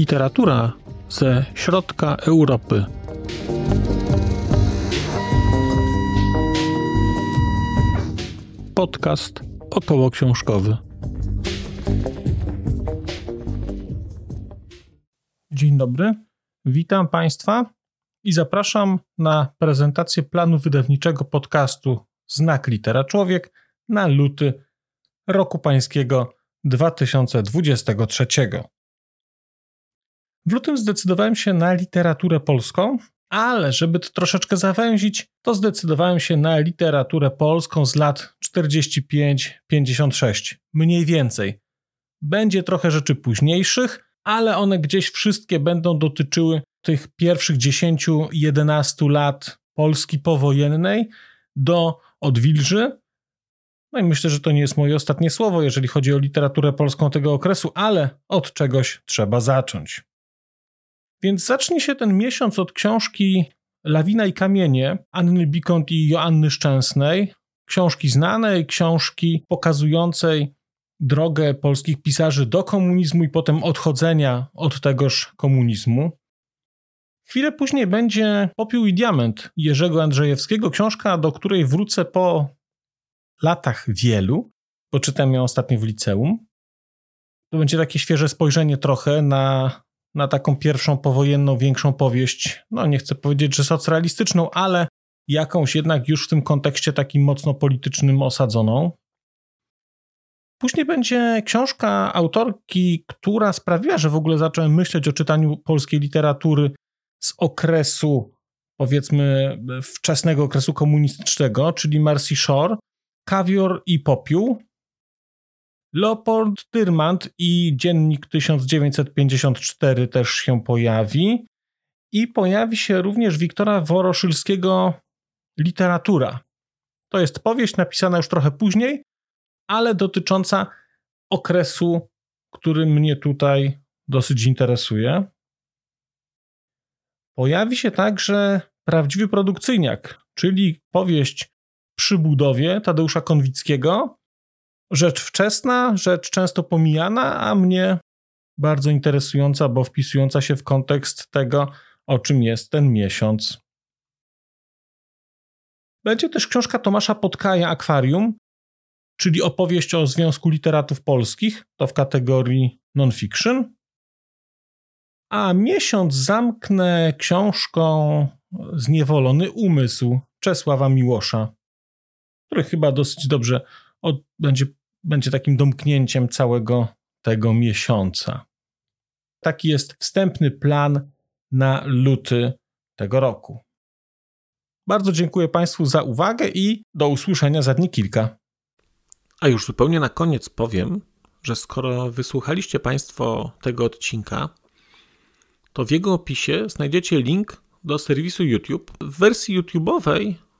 Literatura ze środka Europy. Podcast około książkowy. Dzień dobry, witam Państwa i zapraszam na prezentację planu wydawniczego podcastu Znak Litera Człowiek na luty roku pańskiego 2023. W lutym zdecydowałem się na literaturę polską, ale żeby to troszeczkę zawęzić, to zdecydowałem się na literaturę polską z lat 45-56, mniej więcej. Będzie trochę rzeczy późniejszych, ale one gdzieś wszystkie będą dotyczyły tych pierwszych 10-11 lat Polski powojennej do odwilży. No i myślę, że to nie jest moje ostatnie słowo, jeżeli chodzi o literaturę polską tego okresu, ale od czegoś trzeba zacząć. Więc zacznie się ten miesiąc od książki Lawina i kamienie Anny Bikont i Joanny Szczęsnej, książki znanej, książki pokazującej drogę polskich pisarzy do komunizmu i potem odchodzenia od tegoż komunizmu. Chwilę później będzie Popiół i Diament Jerzego Andrzejewskiego, książka, do której wrócę po latach wielu, bo czytam ją ostatnio w liceum. To będzie takie świeże spojrzenie trochę na na taką pierwszą powojenną, większą powieść, no nie chcę powiedzieć, że socrealistyczną, ale jakąś jednak już w tym kontekście takim mocno politycznym osadzoną. Później będzie książka autorki, która sprawiła, że w ogóle zacząłem myśleć o czytaniu polskiej literatury z okresu, powiedzmy, wczesnego okresu komunistycznego, czyli Marcy Shore, Kawior i Popiół. Leopold Tyrmand i Dziennik 1954 też się pojawi. I pojawi się również Wiktora Woroszylskiego Literatura. To jest powieść napisana już trochę później, ale dotycząca okresu, który mnie tutaj dosyć interesuje. Pojawi się także Prawdziwy Produkcyjniak, czyli powieść przy budowie Tadeusza Konwickiego, rzecz wczesna, rzecz często pomijana, a mnie bardzo interesująca, bo wpisująca się w kontekst tego, o czym jest ten miesiąc. Będzie też książka Tomasza Podkaja Akwarium, czyli opowieść o Związku Literatów Polskich, to w kategorii non-fiction. A miesiąc zamknę książką Zniewolony Umysł Czesława Miłosza, który chyba dosyć dobrze od, będzie będzie takim domknięciem całego tego miesiąca. Taki jest wstępny plan na luty tego roku. Bardzo dziękuję Państwu za uwagę i do usłyszenia za dni kilka. A już zupełnie na koniec powiem, że skoro wysłuchaliście Państwo tego odcinka, to w jego opisie znajdziecie link do serwisu YouTube. W wersji YouTube'owej